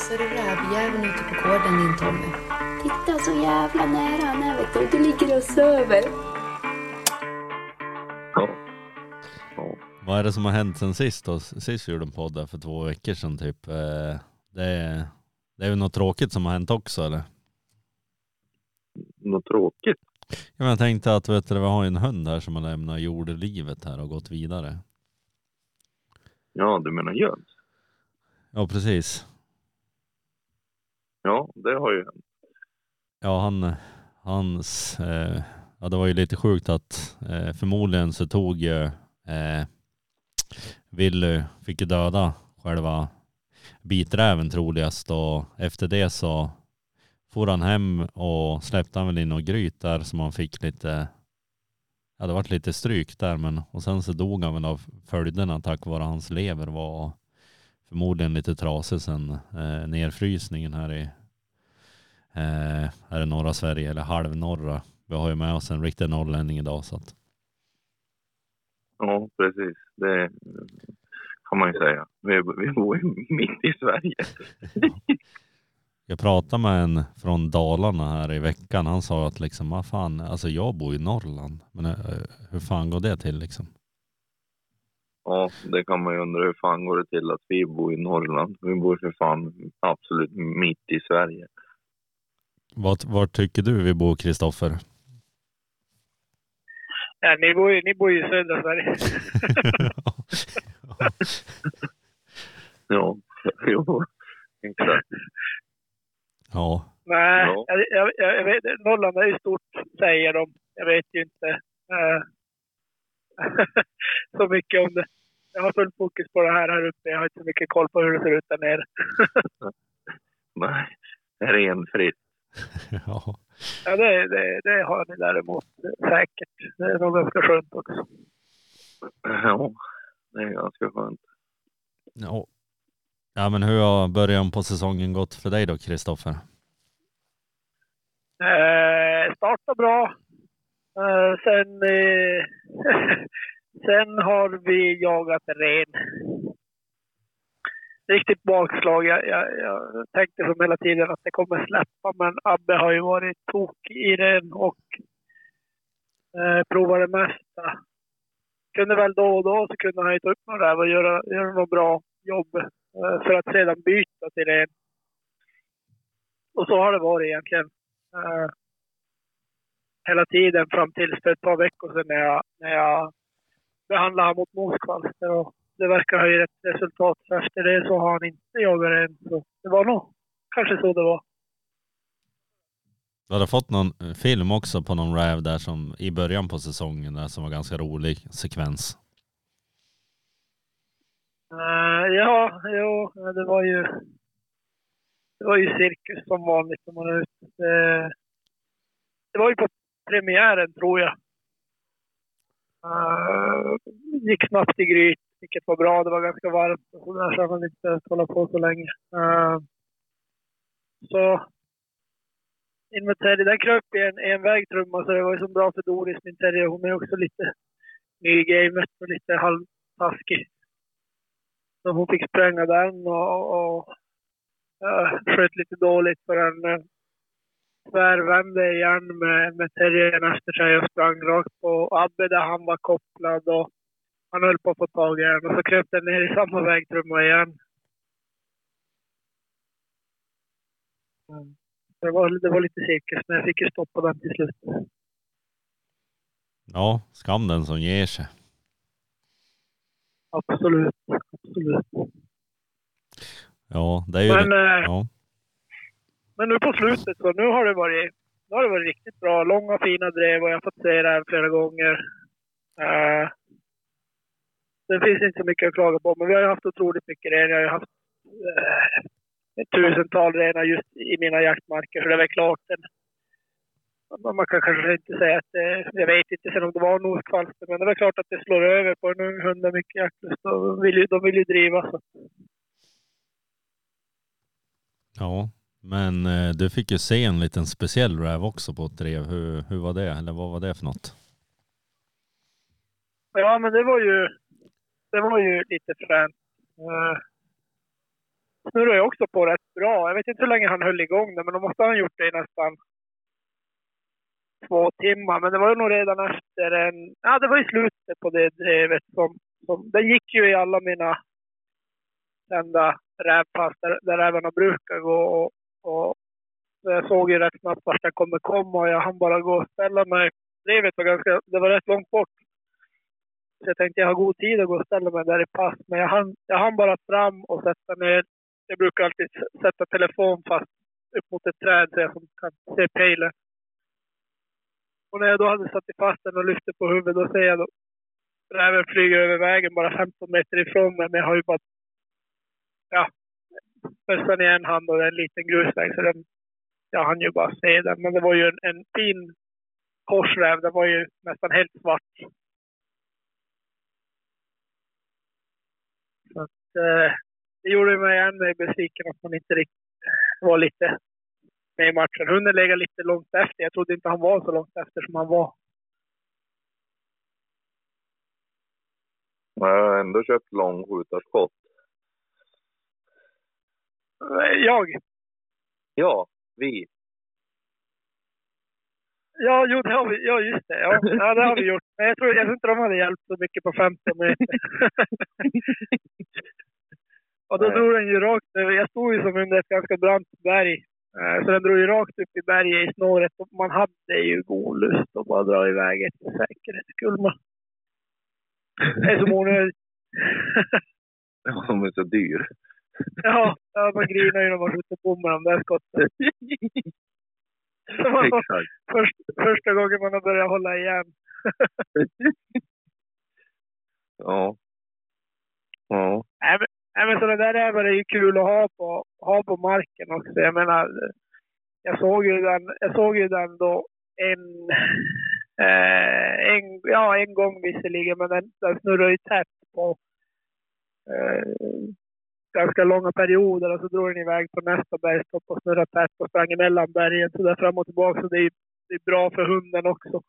så är det rävjäveln ute på gården din Tommy. Titta så jävla nära han är vet du. Du ligger och söver. Ja. Ja. Vad är det som har hänt sen sist då? Sist vi gjorde en podd där för två veckor sedan typ. Eh, Det är, det är ju något tråkigt som har hänt också eller? Något tråkigt? Ja, jag tänkte att vet du, vi har en hund här som har lämnat jordelivet här och gått vidare. Ja, du menar Jöns? Ja precis. Ja, det har ju hänt. Ja han, hans, eh, ja det var ju lite sjukt att eh, förmodligen så tog ju eh, Willy, fick ju döda själva biträven troligast och efter det så for han hem och släppte han väl in och gryt där som han fick lite, ja det vart lite stryk där men och sen så dog han väl av följderna tack vare hans lever var förmodligen lite trasig sen eh, nedfrysningen här i eh, här i norra Sverige eller halvnorra. Vi har ju med oss en riktig norrlänning idag så att Ja, precis. Det kan man ju säga. Vi, vi bor ju mitt i Sverige. Jag pratade med en från Dalarna här i veckan. Han sa att liksom, vad fan, alltså jag bor i Norrland. Men eh, hur fan går det till liksom? Ja, det kan man ju undra hur fan går det till att vi bor i Norrland. Vi bor för fan absolut mitt i Sverige. Vad, var tycker du vi bor Kristoffer? Ja, ni bor ju, ni bor ju i södra Sverige. Ja, jo, exakt. ja, Nej, Ja. jag, jag, jag vet, Norrland är ju stort, säger de. Jag vet ju inte eh, så mycket om det. Jag har full fokus på det här här uppe. Jag har inte så mycket koll på hur det ser ut där nere. Nej, renfritt. ja. Ja, det, det, det har ni däremot säkert. Det är nog ganska skönt också. Ja, det är ganska skönt. ja. Ja men hur har början på säsongen gått för dig då Kristoffer? Eh, starta bra. Eh, sen, eh, sen har vi jagat ren. Riktigt bakslag. Jag, jag, jag tänkte som hela tiden att det kommer släppa, men Abbe har ju varit tok i ren och eh, provat det mesta. Kunde väl då och då så kunde han ju ta upp några räv och göra, göra något bra jobb eh, för att sedan byta till ren. Och så har det varit egentligen. Eh, hela tiden fram tills för ett par veckor sedan när jag, när jag behandlade honom mot moskvalster. Och det verkar ha gett resultat. Så efter det så har han inte jagat än. Så det var nog kanske så det var. Du hade fått någon film också på någon räv där som i början på säsongen där som var ganska rolig sekvens. Eh, ja, jo, det var ju... Det var ju cirkus som vanligt. Om man är ute. Det, det var ju på premiären tror jag. Uh, gick snabbt i gryt, vilket var bra. Det var ganska varmt och så där, så inte hålla på så länge. Uh, så in med Terry. Den kröp i en, enväg en vägtrumma så det var ju så bra för Doris, min terrier. Hon är också lite ny i gamet och lite halvtaskig. Så hon fick spränga den och, och uh, sköt lite dåligt för den tvärvände igen med, med terriern efter sig och sprang rakt på Abbe där han var kopplad och han höll på att få tag i den och så kröp den ner i samma vägtrumma igen. Mm. Det var, det var lite cirkus men jag fick ju stoppa den till slut. Ja, skam den som ger sig. Absolut, absolut. Ja, det är ju... Men, eh, ja. Men nu på slutet så nu har det varit, nu har det varit riktigt bra. Långa fina drev och jag har fått se det här flera gånger. Uh, det finns inte så mycket att klaga på, men vi har ju haft otroligt mycket ren. Jag har ju haft uh, ett tusental renar just i mina jaktmarker, så det är väl klart en, man kan kanske inte säga att det, jag vet inte sen om det var noskvalster, men det är klart att det slår över på en ung hund med mycket jaktlust. De vill ju, de vill ju driva. Så. Ja, men eh, du fick ju se en liten speciell räv också på ett drev. Hur, hur var det? Eller vad var det för något? Ja, men det var ju, det var ju lite fränt. Eh, uh, snurrade jag också på rätt bra. Jag vet inte hur länge han höll igång det, men då måste han ha gjort det i nästan två timmar. Men det var ju nog redan efter en... Ja, det var i slutet på det drevet som... som det gick ju i alla mina kända rävpass där, där rävarna brukar gå. Och, och jag såg ju rätt snabbt vart jag kommer komma och jag hann bara gå och ställa mig. Drevet var ganska... Det var rätt långt bort. Så jag tänkte jag har god tid att gå och ställa mig där i pass. Men jag hann, jag hann bara fram och sätta ner. Jag brukar alltid sätta telefon fast upp mot ett träd så jag kan se pejlen. Och när jag då hade satt i fast den och lyfte på huvudet, då ser jag då räven flyger över vägen bara 15 meter ifrån mig. Men jag har ju bara, ja, bössan i en hand och en liten grusväg. Så den, jag hann ju bara se den. Men det var ju en, en fin korsräv. Den var ju nästan helt svart. Så att, eh, det gjorde mig än mer besviken att man inte riktigt var lite med i matchen. Hunden lägger lite långt efter. Jag trodde inte han var så långt efter som han var. Men jag har ändå köpt långskjutarskott. Jag? Ja, vi. Ja, jo, det har vi. Ja, just det. Ja, ja det har vi gjort. Men jag tror, jag tror inte de hade hjälpt så mycket på 15 meter. och då Nej. drog den ju rakt över. Jag stod ju som under ett ganska brant berg. Eh, Så den drog ju rakt upp i berget i snåret. Och man hade ju god lust att bara dra iväg ett för säkerhets skull. Det är som onödigt. Ja, de är så dyr. Ja, ja, man grinar ju när man skjuter på med de där skotten. Exakt. först, första gången man har börjat hålla igen. Ja. Ja. Nej, men, nej, men sådana där rävar är ju kul att ha på, ha på marken också. Jag menar, jag såg ju den, jag såg ju den då en, eh, en, ja, en gång visserligen, men den, den snurrade ju tätt på eh, ganska långa perioder och så drog den iväg på nästa bergstopp och snurrade tätt och sprang emellan bergen så där fram och tillbaka. Så det är, det är bra för hunden också.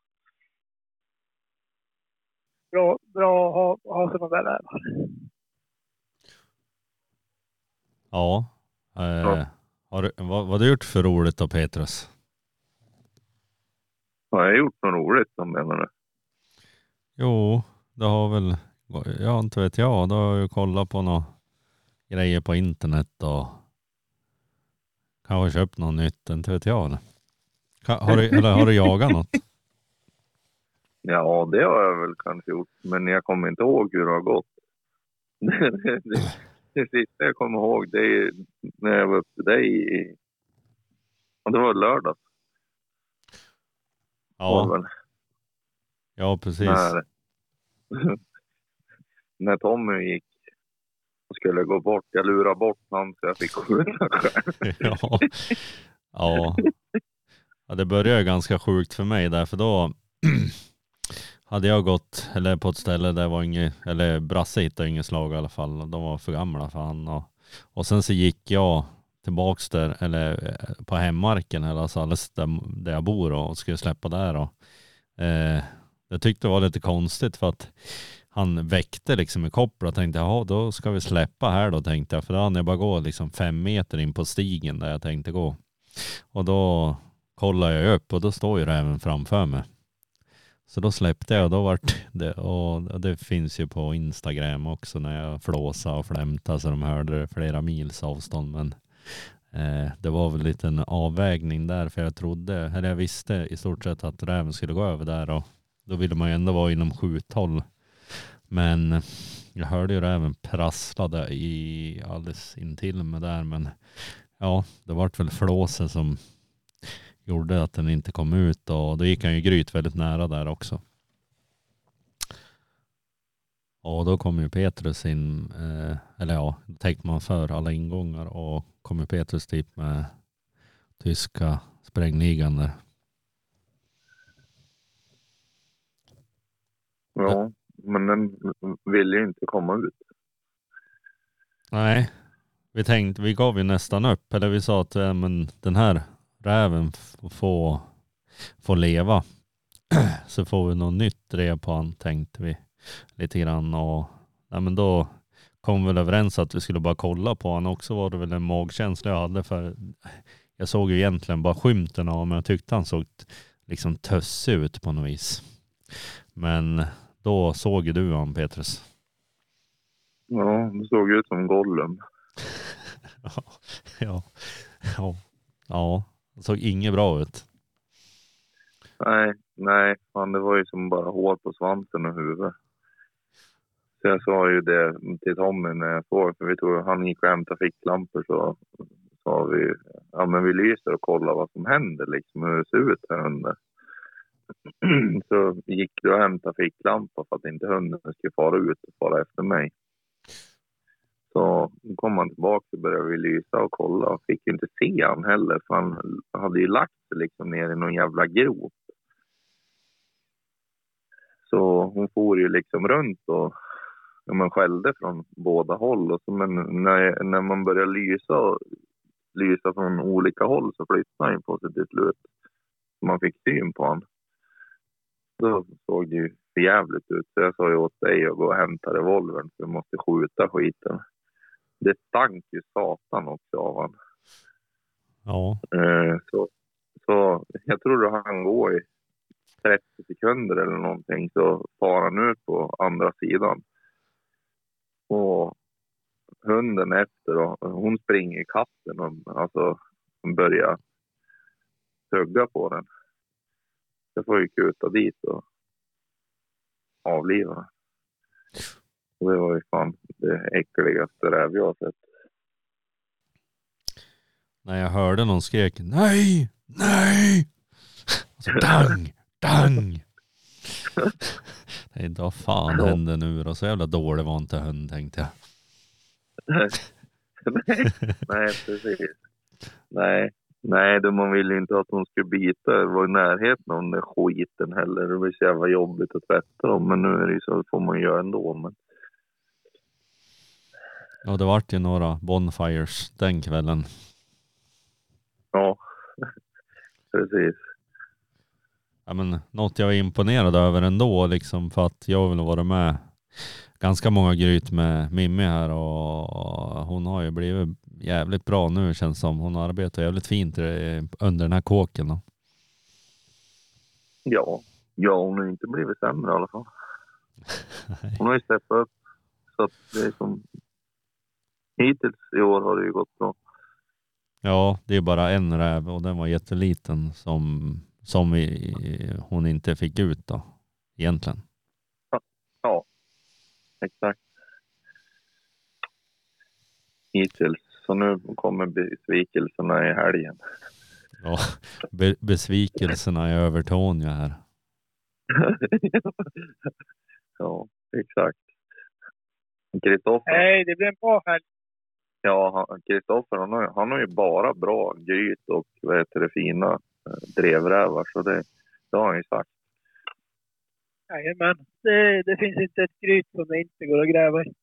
Bra, bra att ha, ha sådana där rävar. Ja. Eh, Ja. Har, du- vad, vad har du gjort för roligt då Petrus? Har jag gjort något roligt då menar du? Jo, det har väl, ja inte vet jag, då har jag ju kollat på några grejer på internet och kanske köpt något nytt, inte vet jag. Har du, eller har du jagat något? Ja, det har jag väl kanske gjort. Men jag kommer inte ihåg hur det har gått. det, sista jag kommer ihåg det är när jag var uppe till dig i... Det var lördag. var Ja, väl. ja precis. När, när Tommy gick skulle gå bort. Jag lurade bort honom så jag fick skjuta själv. ja. ja. Ja, det började ganska sjukt för mig där, för då hade jag gått, eller på ett ställe där var inget, eller Brasse hittade inget slag i alla fall. De var för gamla för han. Och, och sen så gick jag tillbaks där, eller eh, på hemmarken, eller alltså alldeles där, där jag bor och skulle släppa där. Och, eh, jag tyckte det var lite konstigt för att han väckte liksom i koppel och tänkte jaha då ska vi släppa här då tänkte jag för då hann jag bara gå liksom fem meter in på stigen där jag tänkte gå. Och då kollade jag upp och då står ju räven framför mig. Så då släppte jag och då vart det, och det finns ju på Instagram också när jag flåsade och flämtade så de hörde det flera mils avstånd men eh, det var väl lite en avvägning där för jag trodde, eller jag visste i stort sett att räven skulle gå över där och då ville man ju ändå vara inom skjuthåll. Men jag hörde ju räven prasslade i alldeles intill mig där men ja, det vart väl flåset som gjorde att den inte kom ut och då gick han ju gryt väldigt nära där också. Och då kom ju Petrus in, eh, eller ja, då täckte man för alla ingångar och kom ju Petrus dit med tyska sprängligan där. Ja, men den ville ju inte komma ut. Nej, vi tänkte, vi gav ju nästan upp, eller vi sa att äh, men den här räven får, får leva. Så får vi något nytt drev på han tänkte vi lite grann och nej, men då kom väl överens att vi skulle bara kolla på honom. Också var det väl en magkänsla jag hade för jag såg ju egentligen bara skymten av honom. Jag tyckte han såg liksom tössig ut på något vis. Men då såg du honom Petrus. Ja, det såg ut som Gollum. ja, ja, ja, ja, det såg inget bra ut. Nej, nej, fan det var ju som bara hår på svansen och huvudet. Så jag sa ju det till Tommy när jag såg, för vi tog, han gick och hämtade ficklampor så sa vi, ja men vi lyser och kollar vad som händer liksom, hur det ser ut här under. så gick du och hämtade ficklampa för att inte hunden skulle fara ut och fara efter mig. Så kom han tillbaka och började vi lysa och kolla och fick inte se han heller för han hade ju lagt sig liksom ner i någon jävla grop. Så hon for ju liksom runt och ja, man skällde från båda håll. Och så, men när, när man började lysa, och lysa från olika håll så flyttade han på sig till slut. Så man fick syn på honom. Då såg det ju för jävligt ut. Så jag sa ju åt dig att gå och hämta revolvern för vi måste skjuta skiten. Det stank ju satan också av honom. Ja. Eh, så, så jag tror att han går i 30 sekunder eller någonting så far han ut på andra sidan. Och hunden efter då, hon springer i katten och alltså börjar hugga på den. Jag får ju kuta dit och avliva. Och det var ju fan det äckligaste räv jag sett. När jag hörde någon skrek nej, nej. Så dang, dang. tänkte vad fan Ja. hände nu då? Så jävla dålig var inte hund tänkte jag. nej, nej, precis. Nej, nej, då man ville inte att hon skulle bita eller vara i närheten av den där skiten heller. Det blir så jävla jobbigt att tvätta dem. Men nu är det ju så, det får man göra ändå. Men Ja det vart ju några bonfires den kvällen. ja, precis. Ja, men något jag var imponerad över ändå liksom för att jag väl varit med ganska många gryt med Mimmi här och hon har ju blivit jävligt bra nu känns som. Hon arbetar jävligt fint under den här kåken. Då. Ja, ja, hon har inte blivit sämre i alla fall. Hon har ju steppat upp. Så att det är som... Hittills i år har det ju gått bra. Ja, det är bara en räv och den var jätteliten som, som vi, hon inte fick ut då egentligen. Ja, exakt. Hittills. Så nu kommer besvikelserna i helgen. Ja, be, besvikelserna i Övertorneå här. ja, exakt. Kristoffer, Nej, det blir en bra helg. ja, Kristoffer han, har, han har ju bara bra gryt och vad heter det, fina eh, drevrävar. Så det, det har han ju sagt. Jajamän. Det, det finns inte ett gryt som det inte går att gräva i.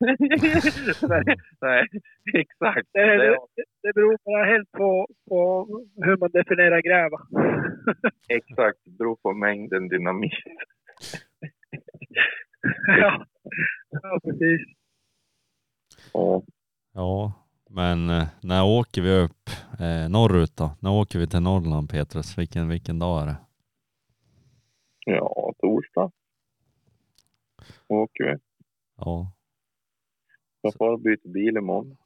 nej, nej, exakt. Det, Det, det, det beror bara helt på, på hur man definierar gräva. exakt, det beror på mängden dynamit. ja. ja, precis. Ja. Ja, men eh, när åker vi upp eh, norrut då? När åker vi till Norrland Petrus? Vilken, vilken dag är det? Ja, torsdag. Åker vi. Ja, Jag får byta bil imorgon.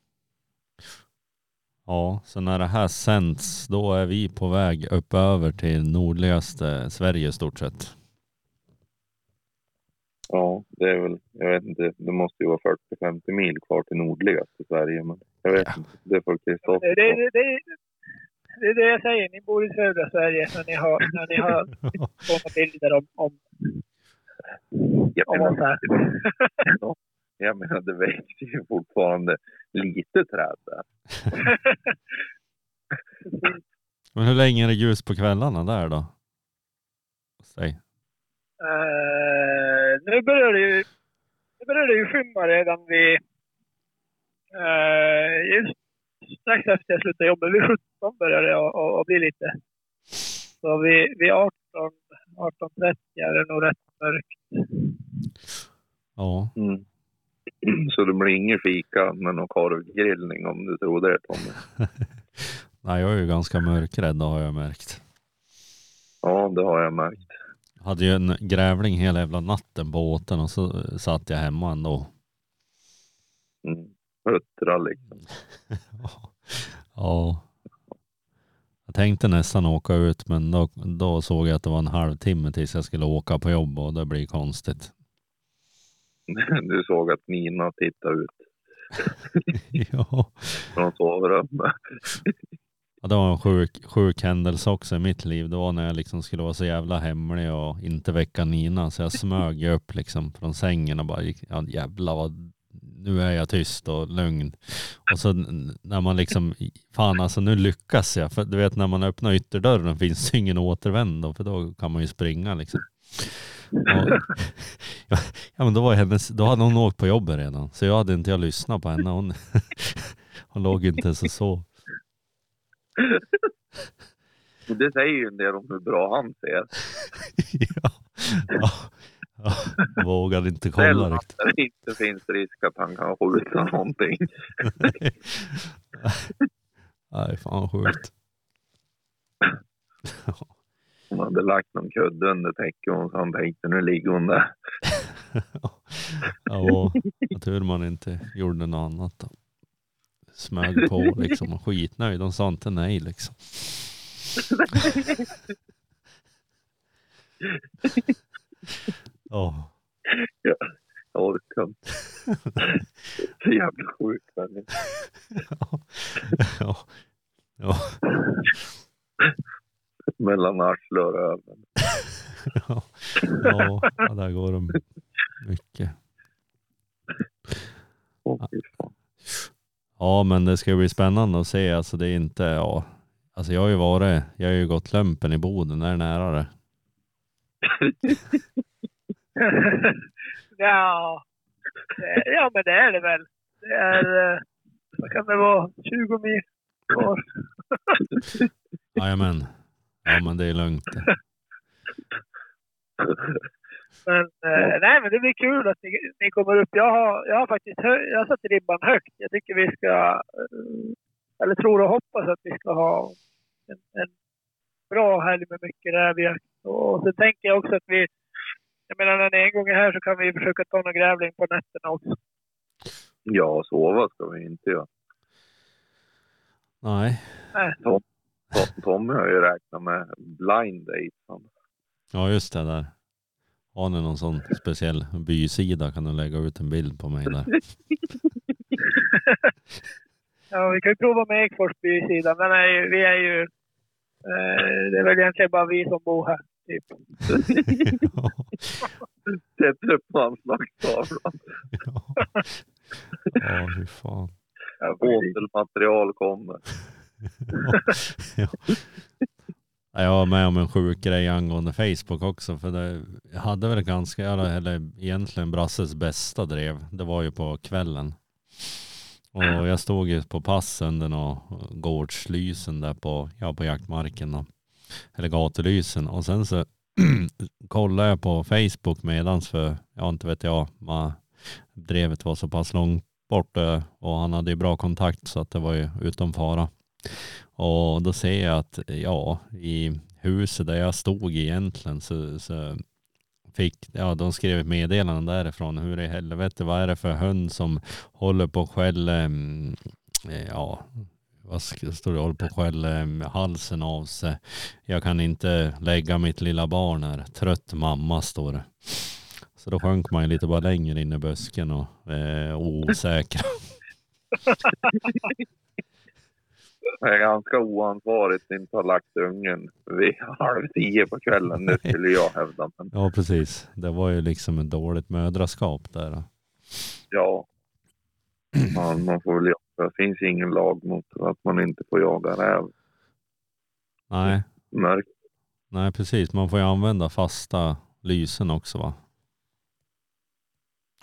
ja, så när det här sänds då är vi på väg upp över till nordligaste Sverige i stort sett. Ja, det är väl, jag vet inte, det måste ju vara 40-50 mil kvar till nordligaste Sverige, men jag vet Ja. inte. Det får Det, Kristoffer det, det, det, det är det jag säger. Ni bor i södra Sverige när ni har, när ni har sådana bilder om, om, om oss här. Jag menar, det växer ju fortfarande lite träd där. Men hur länge är det ljus på kvällarna där då? Säg. Eh, nu börjar det ju, nu börjar det ju skymma redan vid... Uh, just strax efter jag slutade jobba, vid 17 börjar det att bli lite. Så vid, vid 18, 18.30 är det nog rätt mörkt. Ja, Mm. Så det blir ingen fika med någon korvgrillning om du tror det Tommy. Nej, jag är ju ganska mörkrädd har jag märkt. Ja, det har jag märkt. Jag hade ju en grävling hela jävla natten på båten och så satt jag hemma ändå. Mm. Huttra liksom. Ja. Jag tänkte nästan åka ut men då, då såg jag att det var en halvtimme tills jag skulle åka på jobb och det blir konstigt. Du såg att Nina tittade ut ja. från sovrummet. ja, det var en sjuk, sjuk händelse också i mitt liv. Det var när jag liksom skulle vara så jävla hemlig och inte väcka Nina. Så jag smög upp liksom från sängen och bara gick, ja jävlar vad nu är jag tyst och lugn. Och så när man liksom, fan alltså nu lyckas jag. För du vet när man öppnar ytterdörren finns det ingen återvändo för då kan man ju springa liksom. Och, ja, men då var hennes, då hade hon åkt på jobbet redan. Så jag hade inte jag lyssnat på henne. Hon, hon låg inte ens och sov. Det säger ju en del om hur bra han ser. ja, ja, ja, jag vågade inte kolla riktigt. det inte finns risk att han kan skjuta någonting. Nej, fan sjukt. Hon hade lagt någon kudde under täcket och han tänkte nu ligger hon där. Ja, och tur man inte gjorde något annat då. Smög på liksom och skitnöjd. De sa inte nej liksom. Ja, Jag orkar inte. Så jävla sjukt. men ja, ja, ja, Mellan arsle och röven. ja, ja, där går de mycket. Fan. Ja, men det ska bli spännande att se. Alltså det är inte, ja. Alltså jag har ju varit, jag har ju gått lumpen i Boden, är det nära det? ja, ja, men det är det väl. Det är, eh, vad kan det vara, 20 mil kvar. Jajamän. Ja men det är lugnt. Men eh, nej, men det blir kul att ni, ni kommer upp. Jag har, jag har faktiskt hö, jag har satt ribban högt. Jag tycker vi ska, eh, eller tror och hoppas att vi ska ha en, en bra helg med mycket rävjakt. Och så tänker jag också att vi, jag menar när ni en gång är här så kan vi försöka ta någon grävling på nätterna också. Ja, sova ska vi inte göra. Nej. Tom- Tommy har ju räknat med blind date. Ja just det där. Har ni någon sån speciell bysida kan du lägga ut en bild på mig där. ja, vi kan ju prova med Ekfors bysida. Men nej, vi är ju, eh, det är väl egentligen bara vi som bor här. Typ. Sätter upp anslagstavlan. ja. ja fy fan. Återmaterial kommer ja. Jag var med om en sjuk grej angående Facebook också. För det, jag hade väl ganska, eller, egentligen Brasses bästa drev. Det var ju på kvällen. Och jag stod ju på passen och gårdslysen där på, ja, på jaktmarken. Och, Eller gatulysen. Och sen så kollade jag på Facebook medans för, ja inte vet jag, man, drevet var så pass långt bort och han hade ju bra kontakt så att det var ju utom fara. Och då ser jag att ja, i huset där jag stod egentligen så, så fick, ja de skrev ett meddelande därifrån. Hur i helvete, vad är det för hund som håller på att skälla, mm, eh, ja vad står det, håller på att skälla mm, halsen av sig. Jag kan inte lägga mitt lilla barn här. Trött mamma står det. Så då sjönk man ju lite bara längre in i busken och eh, osäkra. Det är ganska oansvarigt att inte ha lagt ungen vid halv tio på kvällen. Det skulle jag hävda. Men Ja precis. Det var ju liksom ett dåligt mödraskap där. ja, man, man får väl jaga. Det finns ingen lag mot att man inte får jaga räv. Nej, Mörk. nej precis. Man får ju använda fasta lysen också va?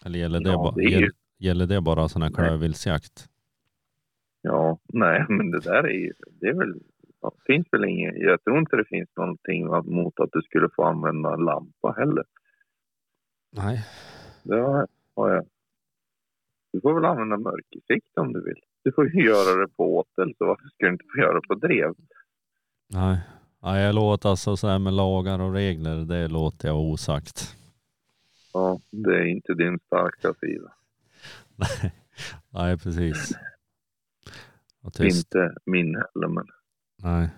Eller gäller det, Ja, det ju- gäller, det bara sån här klövviltsjakt? Ja, nej, men det där är ju, det är väl, det finns väl inget, jag tror inte det finns någonting mot att du skulle få använda en lampa heller. Nej. Det har, har jag Du får väl använda mörkersikt om du vill. Du får ju göra det på åtel, så varför ska du inte få göra det på drev? Nej, Nej jag låter alltså så här med lagar och regler, det låter jag osagt. Ja, det är inte din starka sida. Nej, Nej precis. Inte min heller, men Nej,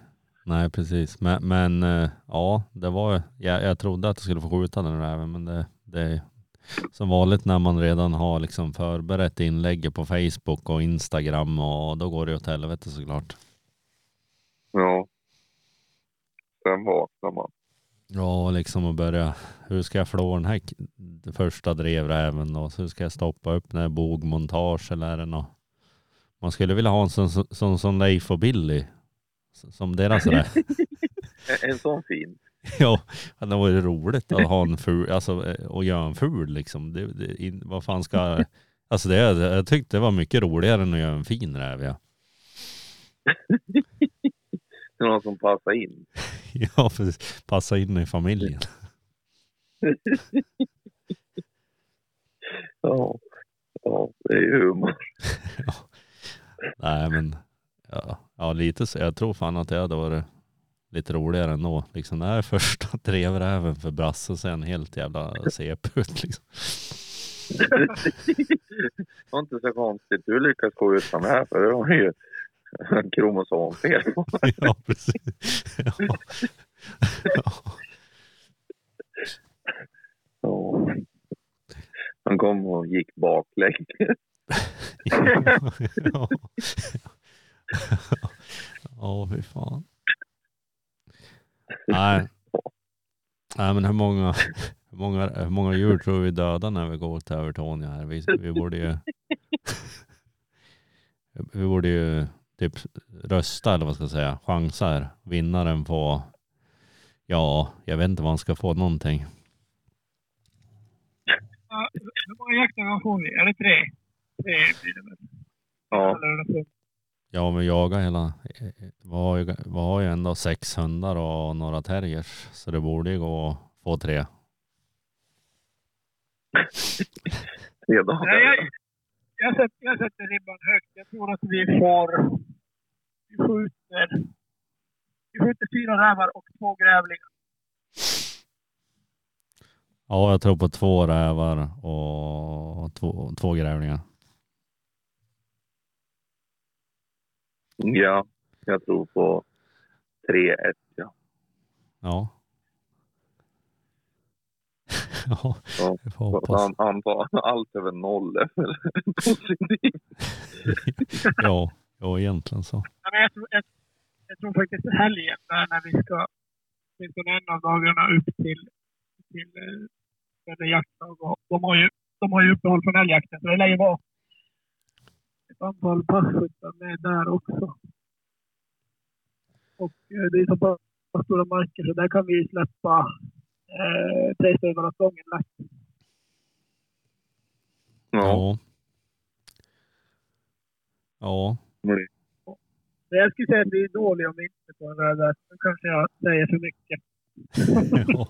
nej precis. Men, men eh, ja, det var, jag, jag trodde att jag skulle få skjuta den räven, men det, det är som vanligt när man redan har liksom förberett inlägget på Facebook och Instagram och då går det åt helvete såklart. ja. Sen vaknar man. Ja, liksom att börja, hur ska jag flå den här första drevräven och hur ska jag stoppa upp den här bogmontage eller är det något? Man skulle vilja ha en sån som, som, som Leif och Billy. Som deras där. En, sån fin. Ja, det var ju roligt att ha en ful, alltså eh, att göra en ful liksom. Det, det, in, vad fan ska, alltså det, jag tyckte det var mycket roligare än att göra en fin räv ja. Det är någon som passar in. Ja, precis. Passa in i familjen. Ja, ja det är ju humor. Nej men, ja, ja lite så. Jag tror fan att det hade varit lite roligare ändå. Liksom det här är första drevräven för Brasse och sen helt jävla CP ut liksom. Det var inte så konstigt. Du lyckas få ut den här, för det var ju kromosomfel. Ja, precis. Ja. Ja. Ja. Han kom och gick baklänges. Ja, ja. Fy fan. Nej. Nej, men hur många, hur många, hur många djur tror vi dödar när vi går till Övertorneå här? Vi, vi borde ju vi borde ju typ rösta eller vad ska jag säga, chansa här. Vinnaren på, ja, jag vet inte vad han ska få någonting. Ja, Hur många jaktdagar får vi? Är det tre? Tre blir det väl? Ja. Ja, men jaga hela, vi har ju, vi har ju ändå sex hundar och några terriers, så det borde ju gå att få tre. tre dagar. Nej, jag, jag, sätter, jag sätter ribban högt. Jag tror att vi får... Vi skjuter... Vi skjuter fyra rävar och två grävlingar. Ja, jag tror på två rävar och två, två grävlingar. Ja, jag tror på 3-1. Ja. Ja. ja, Ja. vi får hoppas. Han, han allt över noll är väl positivt. Ja, ja, egentligen så. Ja, men jag, tror, jag, jag tror faktiskt helgen där när vi ska... Åtminstone en av dagarna upp till, till eh, Södra jaktlag. De har ju, de har ju uppehåll från älgjakten, så det lär ju vara ett antal passkyttar med där också. Och eh, det är så pass stora marker så där kan vi släppa eh, tre stövlar åt gången lätt. Ja. Ja. Ja, jag skulle säga att vi är dåliga om vi inte får det där. Nu kanske jag säger för mycket. ja.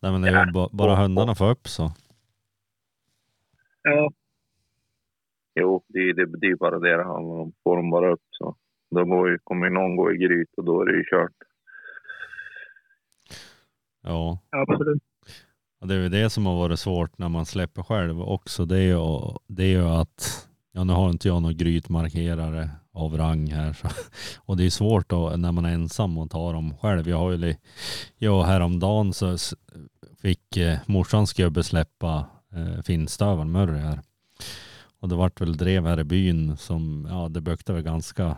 Nej, men det är ju ba- bara hundarna får upp så. Ja, Jo, det, är- det, det är bara det det handlar om. Får de bara upp så då går ju, kommer någon gå i gryt och då är det ju kört. Ja. absolut. Och det är ju det som har varit svårt när man släpper själv också. Det är ju, det är ju att, ja nu har inte jag någon grytmarkerare av rang här. Så, och det är svårt då när man är ensam och ta dem själv. Jag har ju, jag häromdagen så fick eh, morsans gubbe släppa eh, finstövaren Murray här. Och det vart väl drev här i byn som, ja det bökte väl ganska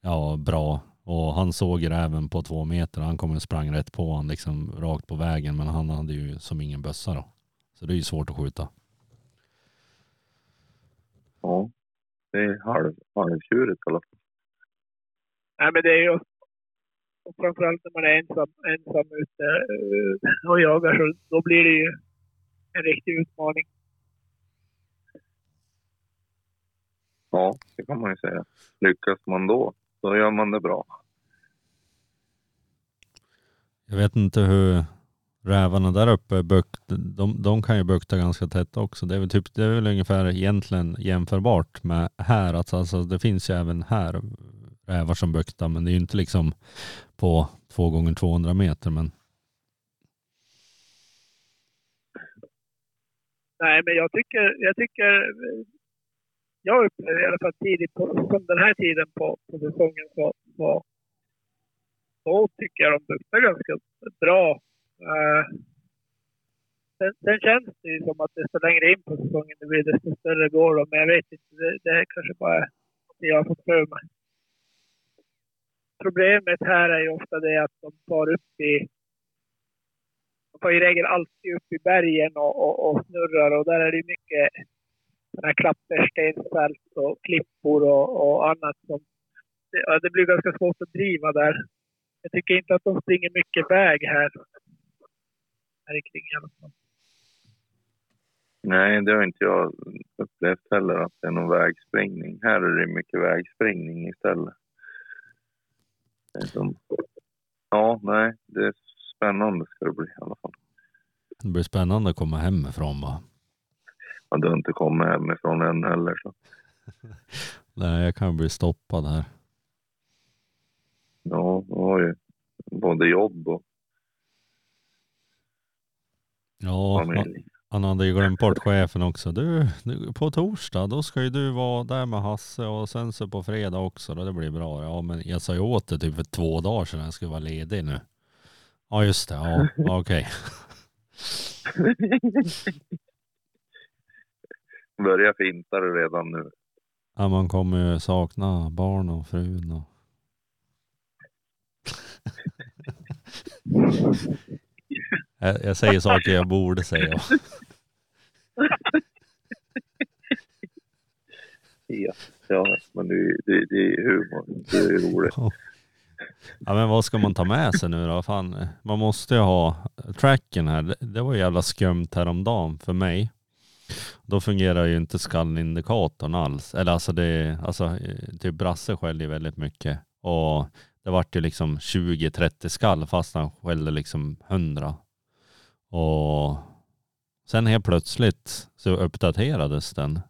ja, bra. Och han såg räven på två meter. Han kom och sprang rätt på han liksom rakt på vägen. Men han hade ju som ingen bössa då. Så det är ju svårt att skjuta. Ja, det är halv, halvtjurigt i alla fall. Nej, men det är ju... Och framförallt när man är ensam, ensam ute eh, och jagar så då blir det ju en riktig utmaning. Ja, det kan man ju säga. Lyckas man då, då gör man det bra. Jag vet inte hur, rävarna där uppe, bukt, de, de kan ju bukta ganska tätt också. Det är väl, typ, det är väl ungefär egentligen jämförbart med här. Alltså, alltså det finns ju även här rävar som buktar, men det är ju inte liksom på två gånger 200 meter. Men Nej, men jag tycker, jag tycker, jag upplever i alla fall tidigt på, som den här tiden på, på säsongen så, så, så tycker jag de luktar ganska bra. Eh, sen, sen känns det ju som att desto längre in på säsongen det blir, desto större går de. Men jag vet inte, det, det är kanske bara det jag har fått för mig. Problemet här är ju ofta det att de far upp i de tar i regel alltid upp i bergen och, och, och snurrar och där är det mycket klapper, stensfält och klippor och, och annat som det, ja, det blir ganska svårt att driva där. Jag tycker inte att de springer mycket väg här. Här kring i alla fall. Nej, det har inte jag upplevt heller att det är någon vägspringning. Här är det mycket vägspringning istället. Som... Ja, nej, det är spännande ska det bli i alla fall. det blir spännande att komma hemifrån bara. Ja, du inte kommit hemifrån än heller så. Nej, jag kan bli stoppad här. Ja, du har ju både jobb och Ja, han, familj. han hade ju glömt bort chefen också. Du, du, på torsdag då ska ju du vara där med Hasse och sen så på fredag också. Då det blir bra. Ja, men jag sa ju åt dig typ för två dagar sedan jag skulle vara ledig nu. Ja, just det. Ja, ja, okej. Börjar finta det redan nu. Ja, man kommer ju sakna barn och frun och... jag, jag säger saker jag borde säga. Ja, ja men det, det, det är humor. Det är roligt. Ja men vad ska man ta med sig nu då? Fan, man måste ju ha tracken här. Det, det var jävla skumt häromdagen för mig. Då fungerar ju inte skallindikatorn alls. Eller alltså det, alltså eh, typ Brasse skällde ju väldigt mycket. Och det vart ju liksom 20-30 skall fast han skällde liksom 100. Och sen helt plötsligt så uppdaterades den.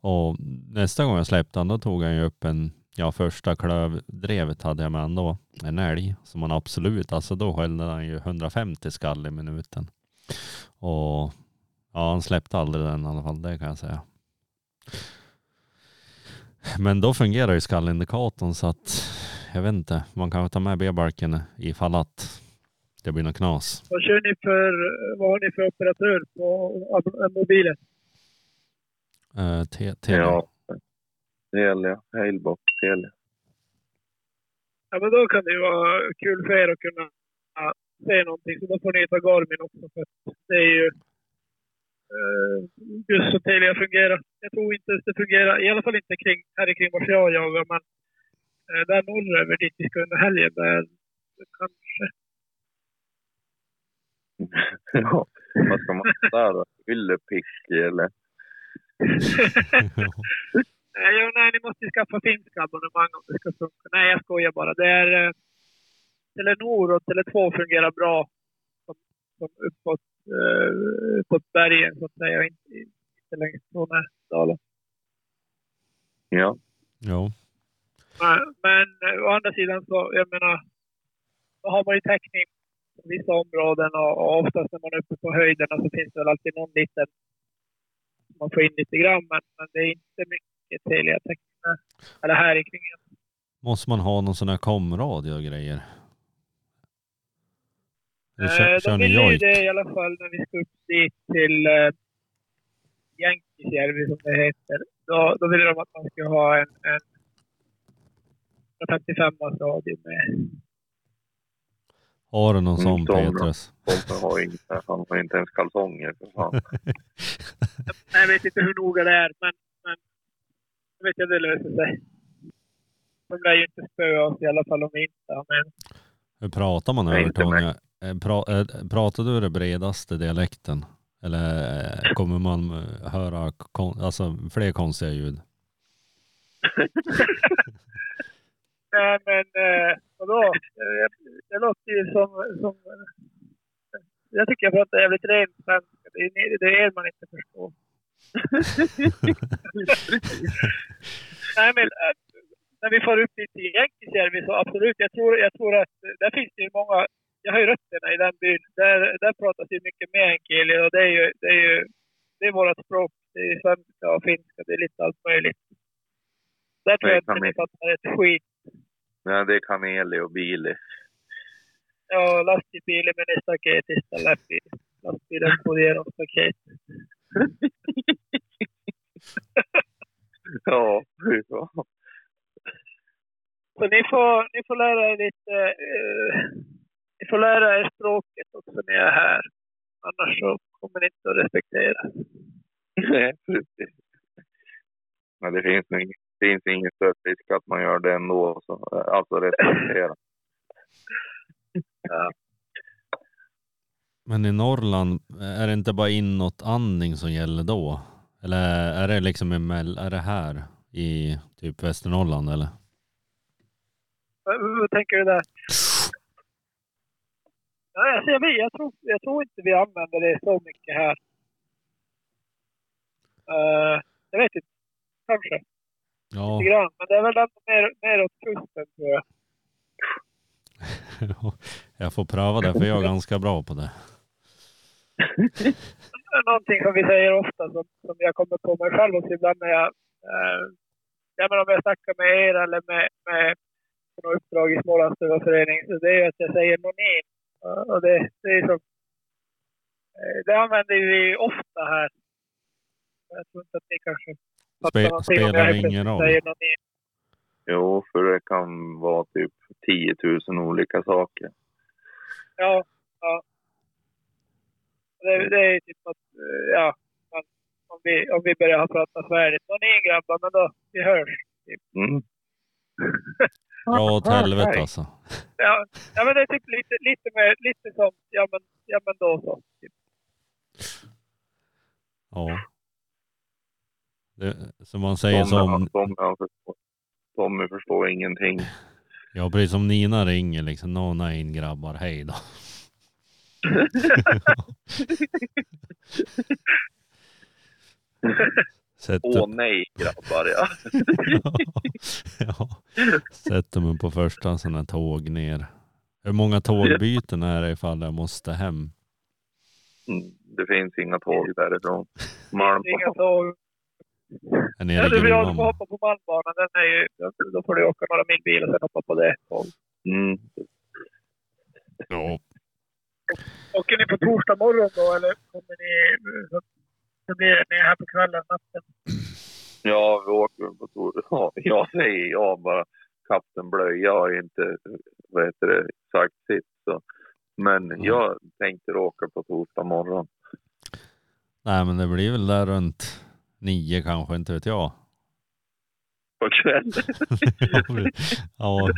Och nästa gång jag släppte den då tog han ju upp en Ja, första klövdrevet hade jag med han då. En älg som man absolut, alltså då skällde han ju 150 skall i minuten. Och ja, han släppte aldrig den i alla fall, det kan jag säga. Men då fungerar ju skallindikatorn så att jag vet inte, man kan ta med B-barken ifall att det blir något knas. Vad kör ni för, vad har ni för operatör på mobilen? Uh, te- te- Ja. Telia, Halebox, Telia. Ja, men då kan det ju vara kul för er att kunna se någonting. Så då får ni ta Garmin också. För det är ju eh, just så Telia fungerar. Jag tror inte det fungerar, i alla fall inte kring, här kring vart jag jagar, men eh, där norröver dit vi ska under helgen, där kanske. ja, vad ska man där då? Yllepick eller? nej, ja, nej, ni måste ju skaffa finska abonnemang om det ska funka. Nej, jag skojar bara. Det är eh, Telenor och Tele2 fungerar bra som, som uppåt, eh, uppåt bergen så att säga, inte, inte längst från dalen. Ja. Jo. Men, men eh, å andra sidan så, jag menar, då har man ju täckning på vissa områden och, och oftast när man är uppe på höjderna så finns det väl alltid någon liten man får in lite grann, men, men det är inte mycket Telia-täckning. Eller här i kring. Måste man ha någon sån här komradio och grejer? Eller Eh, kör, de kör ni ville ju det i alla fall när vi upp dit till eh, Jänkisjärvi som det heter. Då, då ville de att man skulle ha en, en 55 radio med. Har du någon Mm, sån. Petrus? Tobbe har inte, han har inte ens kalsonger för fan. Jag vet inte hur noga det är, men, men jag vet att det löser sig. De lär ju inte spöa oss i alla fall om vi inte har med. Hur pratar man? Eh, Pra, eh, pratar du den bredaste dialekten? Eller eh, kommer man eh, höra kon, alltså, fler konstiga ljud? Nej, men eh, vadå? Eh, Det låter ju som, som jag tycker jag pratar jävligt ren svenska. Det är, det är man inte förstår. Nej, men när vi får upp dit till Jänkijärvi så absolut. Jag tror, jag tror att där finns det ju många... Jag har ju rötterna i den byn. Där, där pratas ju mycket meänkieli och det är ju, det är ju det är vårt språk. Det är svenska och finska. Det är lite allt möjligt. Där tror jag inte ni fattar ett skit. Nej, det är kaneli och bili. Ja, lastbil med en staket istället. Lastbilen går igenom staket. Ja, fan. Så ni får, ni får lära er lite... ni får lära er språket också när jag är här. Annars så kommer ni inte att respektera. Nej, precis. Men det finns, ing- finns ingen större risk att man gör det ändå. Så, alltså respektera. Men i Norrland, är det inte bara inåtandning som gäller då? Eller är det liksom emell- är det här i typ Västernorrland eller? Vad tänker du där? Ja, alltså jag, vet, jag, tror, jag tror inte vi använder det så mycket här. Eh, jag vet inte. Kanske. Ja, Lite grann. Men det är väl ändå mer, mer åt kusten tror jag. jag får pröva det för jag är ganska bra på det. Det är någonting som vi säger ofta som, som jag kommer på mig själv också ibland när jag... Eh, ja, men om jag snackar med er eller med, med något uppdrag i Smålandsstuvarföreningen så det är ju att jag säger nonin. Ja, Och det, det är som... eh, Det använder vi ofta här. Jag tror inte att ni kanske Spe, spelar det ingen roll? Jo, för det kan vara typ 10 000 olika saker. Ja, ja. Det, det är typ att, eh, ja, om, vi, om vi börjar ha pratat färdigt. Nonin grabbar, men då, vi hörs. Mm. Dra åt helvete alltså. Ja, ja men det är typ lite, lite, mer, lite som, ja men, ja men då så. Typ. Ja. Det, som man säger Tommy, som, Tommy, förstår, Tommy förstår ingenting. ja precis som Nina ringer liksom, no nej grabbar, hej då. Sätter, Åh nej grabbar ja. ja. Sätter mig på första sån här tåg ner. Hur många tågbyten är det ifall jag måste hem? Mm, Det finns inga tåg därifrån. Är Inga Malmbanan. tåg. Är nere Ja, du vill gruvan? få hoppa på Malmbanan. Den är ju, då får du åka några mil bil och sen hoppa på det tåget. Mm. Ja. Åker ni på torsdag morgon då eller kommer ni, så, blir ni här på kvällen, natten? Ja, vi åker på Tor. Ja, jag säger ja bara. Kapten Blöja har inte vad heter det, sagt sitt. Så. Men jag tänkte åka på torsdag morgon. Nej men det blir väl där runt nio kanske, inte vet jag. På kvällen. ja,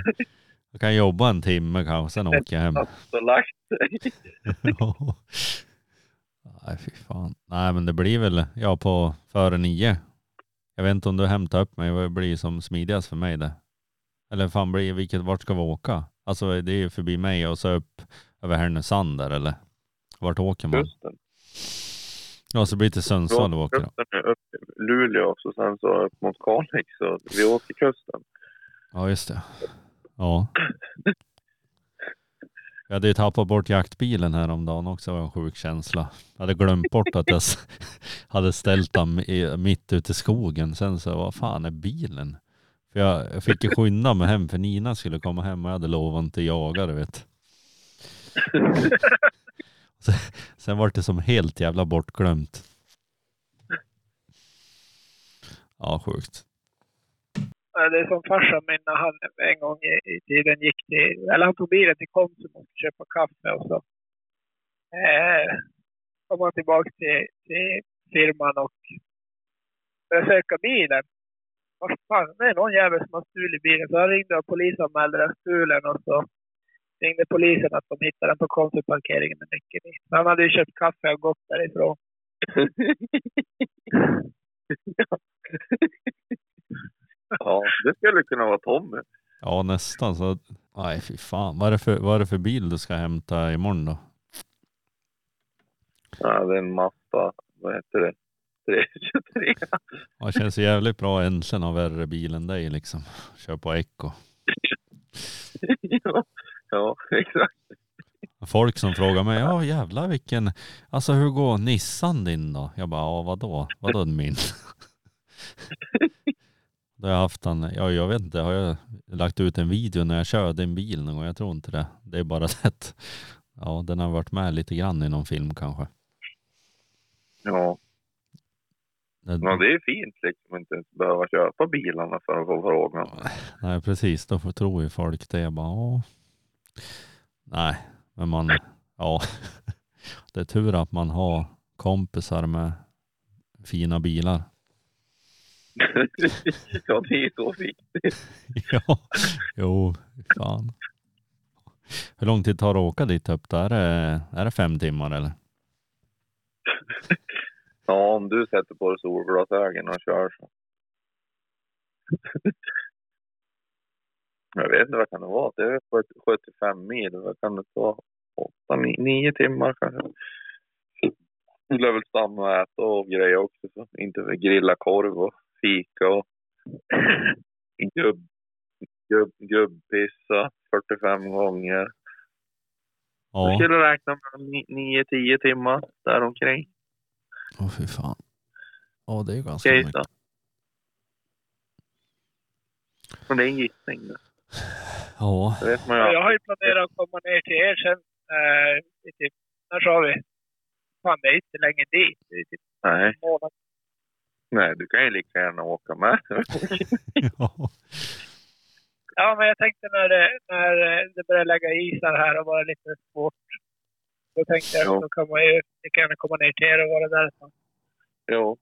jag kan jobba en timme kanske, sen åker jag hem. Så lagt sig. Nej fy fan. Nej men det blir väl, ja på före nio. Jag vet inte om du hämtar upp mig, det blir som smidigast för mig det. Eller fan blir vilket, vart ska vi åka? Alltså det är ju förbi mig och så upp över Härnösand där eller? Vart åker man? Kusten. Ja så blir det till Sundsvall vi åker. Kusten är upp till Luleå och sen så upp mot Kalix. Så vi åker kusten. Ja just det. Ja. Jag hade ju tappat bort jaktbilen häromdagen också, det var en sjuk känsla. Jag hade glömt bort att jag hade ställt den i- mitt ute i skogen. Sen så, vad fan är bilen? För jag, jag fick ju skynda mig hem för Nina skulle komma hem och jag hade lovat inte jaga du vet. Sen, sen var det som helt jävla bortglömt. Ja, sjukt. Det är som farsan min när han en gång i tiden gick till, eller han tog bilen till Konsum och köpa kaffe och så eh, kom han tillbaka till, till firman och började söka bilen. Vad fan, det är någon jävel som har stulit bilen. Så han ringde och polisanmälde den stulen och så ringde polisen att de hittade den på Konsumparkeringen med nyckeln i. Så han hade ju köpt kaffe och gått därifrån. Ja, det skulle kunna vara Tommy. Ja, nästan. Så, nej, fy fan. Vad är, det för, vad är det för bil du ska hämta imorgon då? Ja, det är en Mazda, vad heter det? 323. Ja, Det känns jävligt bra äntligen har värre bil än dig liksom. Kör på Echo. ja, ja, exakt. Folk som frågar mig, ja jävlar vilken, alltså hur går Nissan din då? Jag bara, ja vadå? Vadå min? Då har jag haft den, ja jag vet inte, har jag lagt ut en video när jag kör din bil någon gång? Jag tror inte det. Det är bara det ja den har varit med lite grann i någon film kanske. Ja. Det, ja, det är fint liksom inte ens behöva köpa bilarna för att få frågan. Nej precis, då får- tror ju folk det. Jag bara. Nej, men man, ja. Det är tur att man har kompisar med fina bilar. ja, det är så viktigt. ja, jo, fan. Hur lång tid tar det att åka dit upp? Då? Är det, är det fem timmar eller? Ja, om du sätter på dig solglasögon och kör så. Jag vet inte vad kan det vara. Det är 70 75 mil. Vad kan det ta? 8, 9 timmar kanske. Du lär väl stanna och äta och grejer också. Så. Inte grilla korv och fika och gubb, gubb, gubbpissa 45 gånger. Jag Ja, skulle räkna med 9-10 timmar däromkring. åh fy fan. Ja, det är ganska Okej, mycket. Och det är en gissning. Ja, Det vet man ju. Ja, jag har ju planerat att komma ner till er sen. Eh, i typ, när sa vi? Fan, det är inte länge dit. Det är typ Nej, en månad. Nej, du kan ju lika gärna åka med. ja. Ja, men jag tänkte när det, när det börjar lägga isar här och vara lite svårt. Då tänkte jag Ja. att då kan man ju lika gärna komma ner till er och vara där ett tag. jo,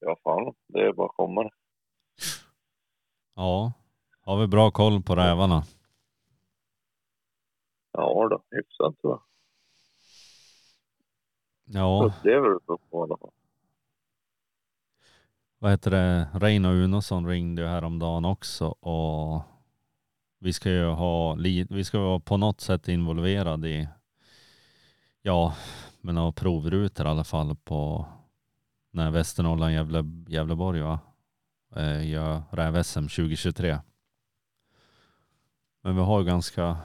ja fan, det är bara komma. ja. Har vi bra koll på rävarna? Ja då, hyfsat tror jag. Ja, Upplever du så på i alla fall. Vad heter det? Reino Unosson ringde ju häromdagen också och vi ska ju ha, vi ska vara på något sätt involverade i, ja, med några provrutor i alla fall på när Västernorrland, Gävle, Gävleborg va? Eh, gör räv-SM 2023. Men vi har ju ganska,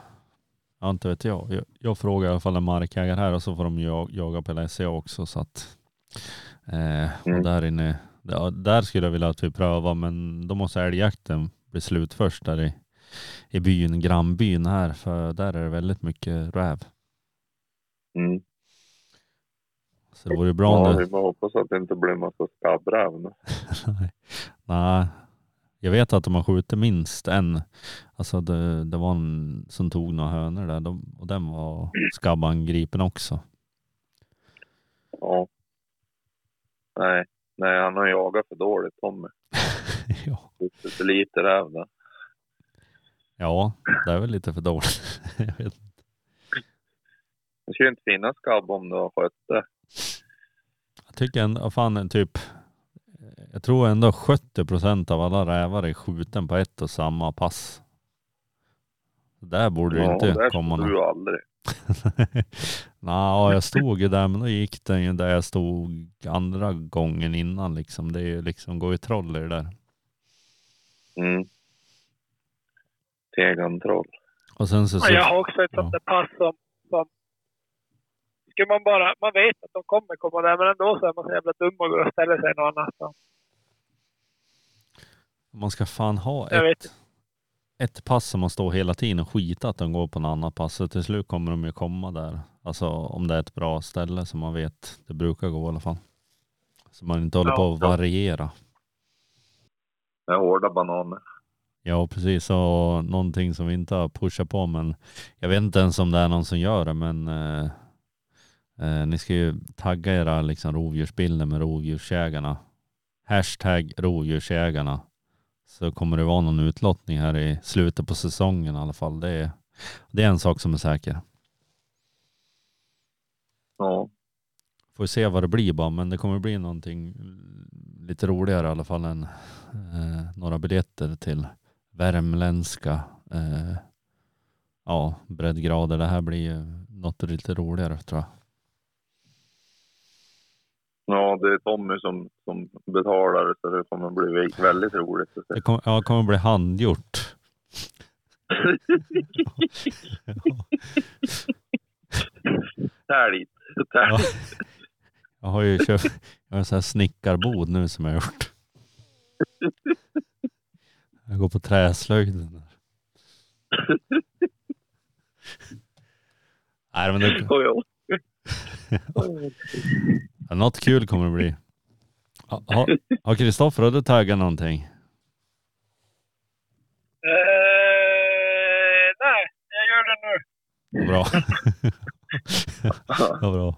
ja inte vet jag, jag, jag frågar i alla fall en markägare här och så får de jag, jaga på LSA också så att eh, och Mm. där inne, ja, där skulle jag vilja att vi prövar men då måste älgjakten bli slut först där i, i byn, grannbyn här för där är det väldigt mycket räv. Mm. Så det vore bra Ja, det, vi bara hoppas att det inte blir en massa skabbräv nu. Nej. Nej, jag vet att de har skjutit minst en. Alltså det, det var en som tog några hönor där de, och den var skabbangripen också. Ja. Nej, nej, han har jagat för dåligt Tommy. ja. Lite för lite räv där. ja, det är väl lite för dåligt. jag vet. inte. Det ju inte finnas skabb om du har skött det. Jag tycker ändå, fan typ, jag tror ändå 70 procent av alla rävar är skjuten på ett och samma pass. Där borde det Ja, inte där komma någon. du aldrig. Nå, jag stod ju där men då gick den ju där jag stod andra gången innan liksom. Det är ju liksom, går ju troll i det där. Mm. Tegantroll. Och sen så, så Ja, jag har också ett ja. sånt där pass som, som skulle man bara, man vet att de kommer komma där men ändå så är man så jävla dum och går och ställer sig någon annanstans. man ska fan ha Jag vet ett, ett pass som man står hela tiden och skita att de går på något annat pass. Så till slut kommer de ju komma där. Alltså om det är ett bra ställe som man vet det brukar gå i alla fall. Så man inte håller Ja, på att ja. variera. Det är hårda bananer. Ja precis och någonting som vi inte har pushat på men jag vet inte ens om det är någon som gör det men eh, eh, ni ska ju tagga era liksom, rovdjursbilder med rovdjursjägarna. Hashtag rovdjursjägarna. Så kommer det vara någon utlottning här i slutet på säsongen i alla fall. Det är, det är en sak som är säker. Ja. Får se vad det blir bara men det kommer bli någonting lite roligare i alla fall än eh, några biljetter till värmländska eh, ja, breddgrader. Det här blir ju något lite roligare tror jag. Ja, det är Tommy som, som betalar så det kommer bli väldigt roligt. Det kommer, ja, kommer bli handgjort. Tält. Ja. Jag har ju köpt jag har en sån här snickarbod nu som jag har gjort. Jag går på träslöjden. Nej men det, något kul kommer det bli. Ha- Har Kristoffer har du taggat någonting? Eh, nej, jag gör det nu. Bra. ja, bra.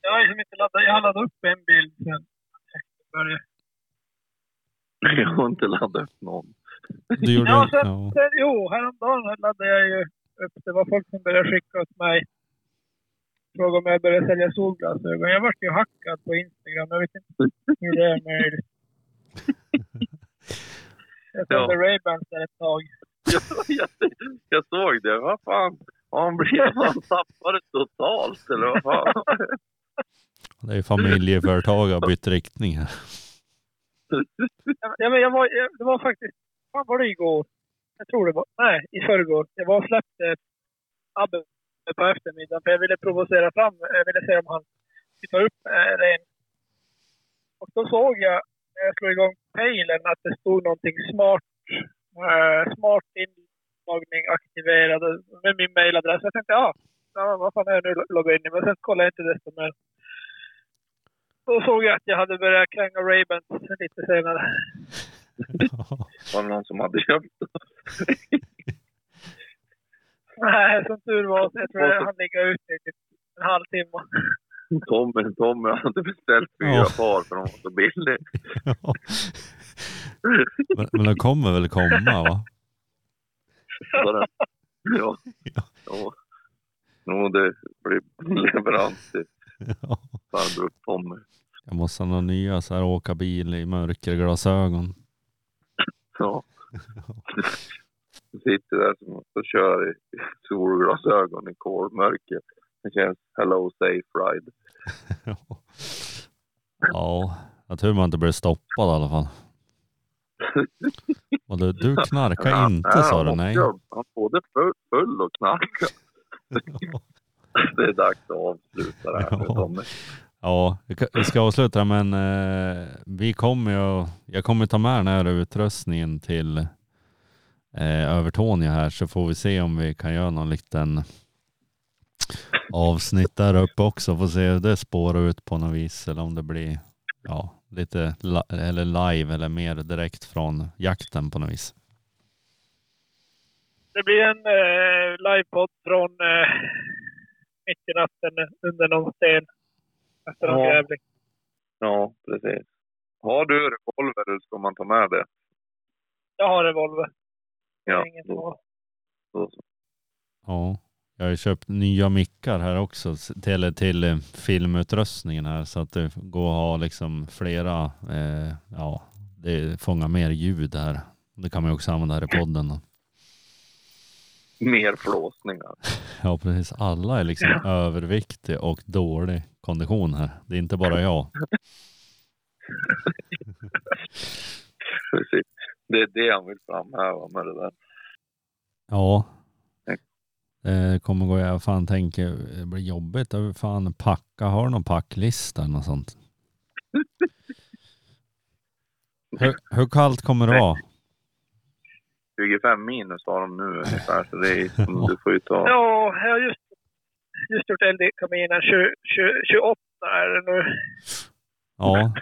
Jag har liksom inte laddat, jag har laddat upp en bild sen jag började. Jag har inte laddat upp någon. Du gjorde Ja, en, sen, ja. sen, jo, häromdagen laddade jag ju upp. Det var folk som började skicka åt mig. Fråga om jag började sälja solglasögon. Jag vart ju hackad på Instagram. Jag vet inte hur det är möjligt. Jag sålde Ja. Ray-Bans där ett tag. Jag, jag, jag såg det. Vad fan? Han blivit han tappade totalt eller vad fan? Det är ju familjeföretag har bytt riktning här. Ja, men jag var, jag, det var faktiskt... Fan var det igår? Jag tror det var... Nej, i förrgår. Jag var och släppte Abbe på eftermiddagen för jag ville provocera fram. Jag ville se om han skulle ta upp äh, ren. Och då såg jag när jag slog igång pejlen att det stod någonting smart. eh, smart inloggning aktiverad med min mailadress. Jag tänkte ja, ja vad fan är det nu logga in i? Men sen kollade jag inte desto mer. Då såg jag att jag hade börjat kränga Ray-Bans lite senare. Var det någon som hade köpt Nej, som tur var. så Jag tror jag hann ligga ute i typ en halvtimme. Tommy, Tommy hade beställt fyra Ja. par för de var så billiga. Men, men de kommer väl komma va? Bara, ja. ja. Jo, det blir leverans till Ja. farbror Tommy. Jag måste ha några nya så här åka bil i mörkerglasögon. Ja. Sitter där som och kör i i solglasögon i kolmörker. Det känns hello safe ride. Ja, jag tur man inte blev stoppad i alla fall. Och du, du knarkar Ja, inte ja, sa du, nej. Han både full, full och knarkar. Det är dags att avsluta det här nu Ja. Tommy. Ja, vi ka- vi ska avsluta men eh, vi kommer ju, jag kommer ta med den här utrustningen till eh, Övertorneå här så får vi se om vi kan göra någon liten avsnitt där uppe också. Får se hur det spårar ut på något vis eller om det blir ja, lite li- eller live eller mer direkt från jakten på något vis. Det blir en eh, livepodd från eh, mitt i natten under någon sten. Efter någon Ja. grävling. Ja, precis. Har du revolver eller ska man ta med det? Jag har revolver. Ja, då, då. Ja, jag har ju köpt nya mickar här också till, till eh, filmutrustningen här så att det går att ha liksom flera, eh, ja, det fångar mer ljud här. Det kan man ju också använda här i podden. Då. Mer flåsningar. Ja, precis. Alla är liksom överviktiga och dålig kondition här. Det är inte bara jag. Precis. Det är det han vill framhäva med det där. Ja, det kommer gå, jag fan tänker, det blir jobbigt. Jag vill fan packa, har du någon packlista eller något sånt? Hur, hur kallt kommer det vara? 25 minus har de nu ungefär, så det är, du får ju ta... Ja, jag har just, just gjort eld i kaminen. 20, 20, 28 är det nu. Ja,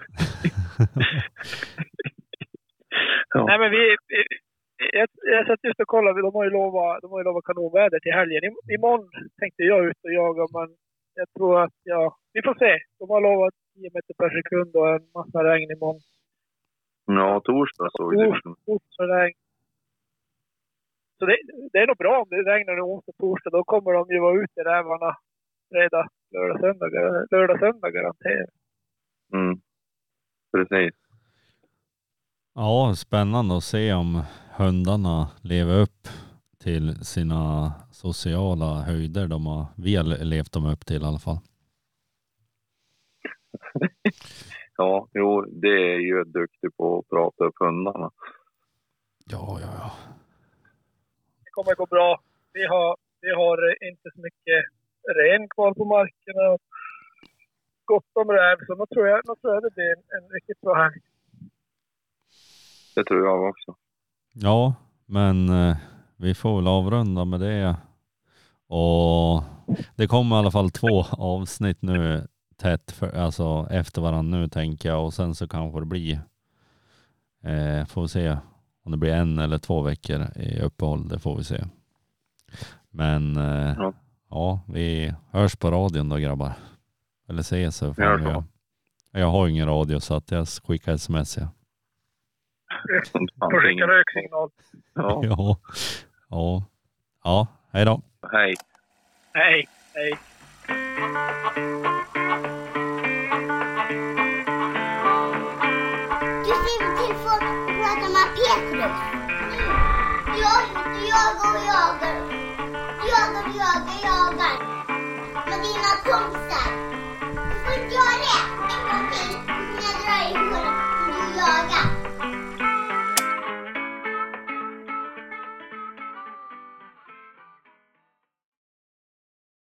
Ja. Nej men vi... vi- Jag, jag satt just och kollade. De har ju lovat, de har ju lovat kanonväder till helgen. Imorgon tänkte jag ut och jaga men jag tror att ja, vi får se. De har lovat 10 meter per sekund och en massa regn imorgon. Ja, torsdag såg det ut som. Onsdag regn. Så det, det är nog bra om det regnar nu onsdag torsdag. Då kommer de ju vara ute rävarna fredag, lördag, söndag, lördag, söndag garanterat. Mm. Precis. Ja, spännande att se om hundarna lever upp till sina sociala höjder de har, vi har levt dem upp till i alla fall. Ja, jo, det är ju duktig på att prata upp hundarna. Ja, ja, ja. Det kommer gå bra. Vi har, vi har inte så mycket ren kvar på markerna. och Gott om räv, så då tror jag, tror jag det blir en, en riktigt bra helg. Det tror jag också. Ja, men eh, vi får väl avrunda med det. Och det kommer i alla fall två avsnitt nu tätt för, alltså efter varandra nu tänker jag och sen så kanske det blir eh, får vi se om det blir en eller två veckor i uppehåll, det får vi se. Men eh, ja. Ja. vi hörs på radion då grabbar. Eller ses gör. Jag har ingen radio så att jag skickar sms ja. Får skicka röksignal. Ja. ja. Ja. Ja. Hej då. Hej. Hej. Hej. Du skriver till folk och pratar med Petrus. Jag, jag och jagar. Jagar, jagar, jagar. Med dina kompisar.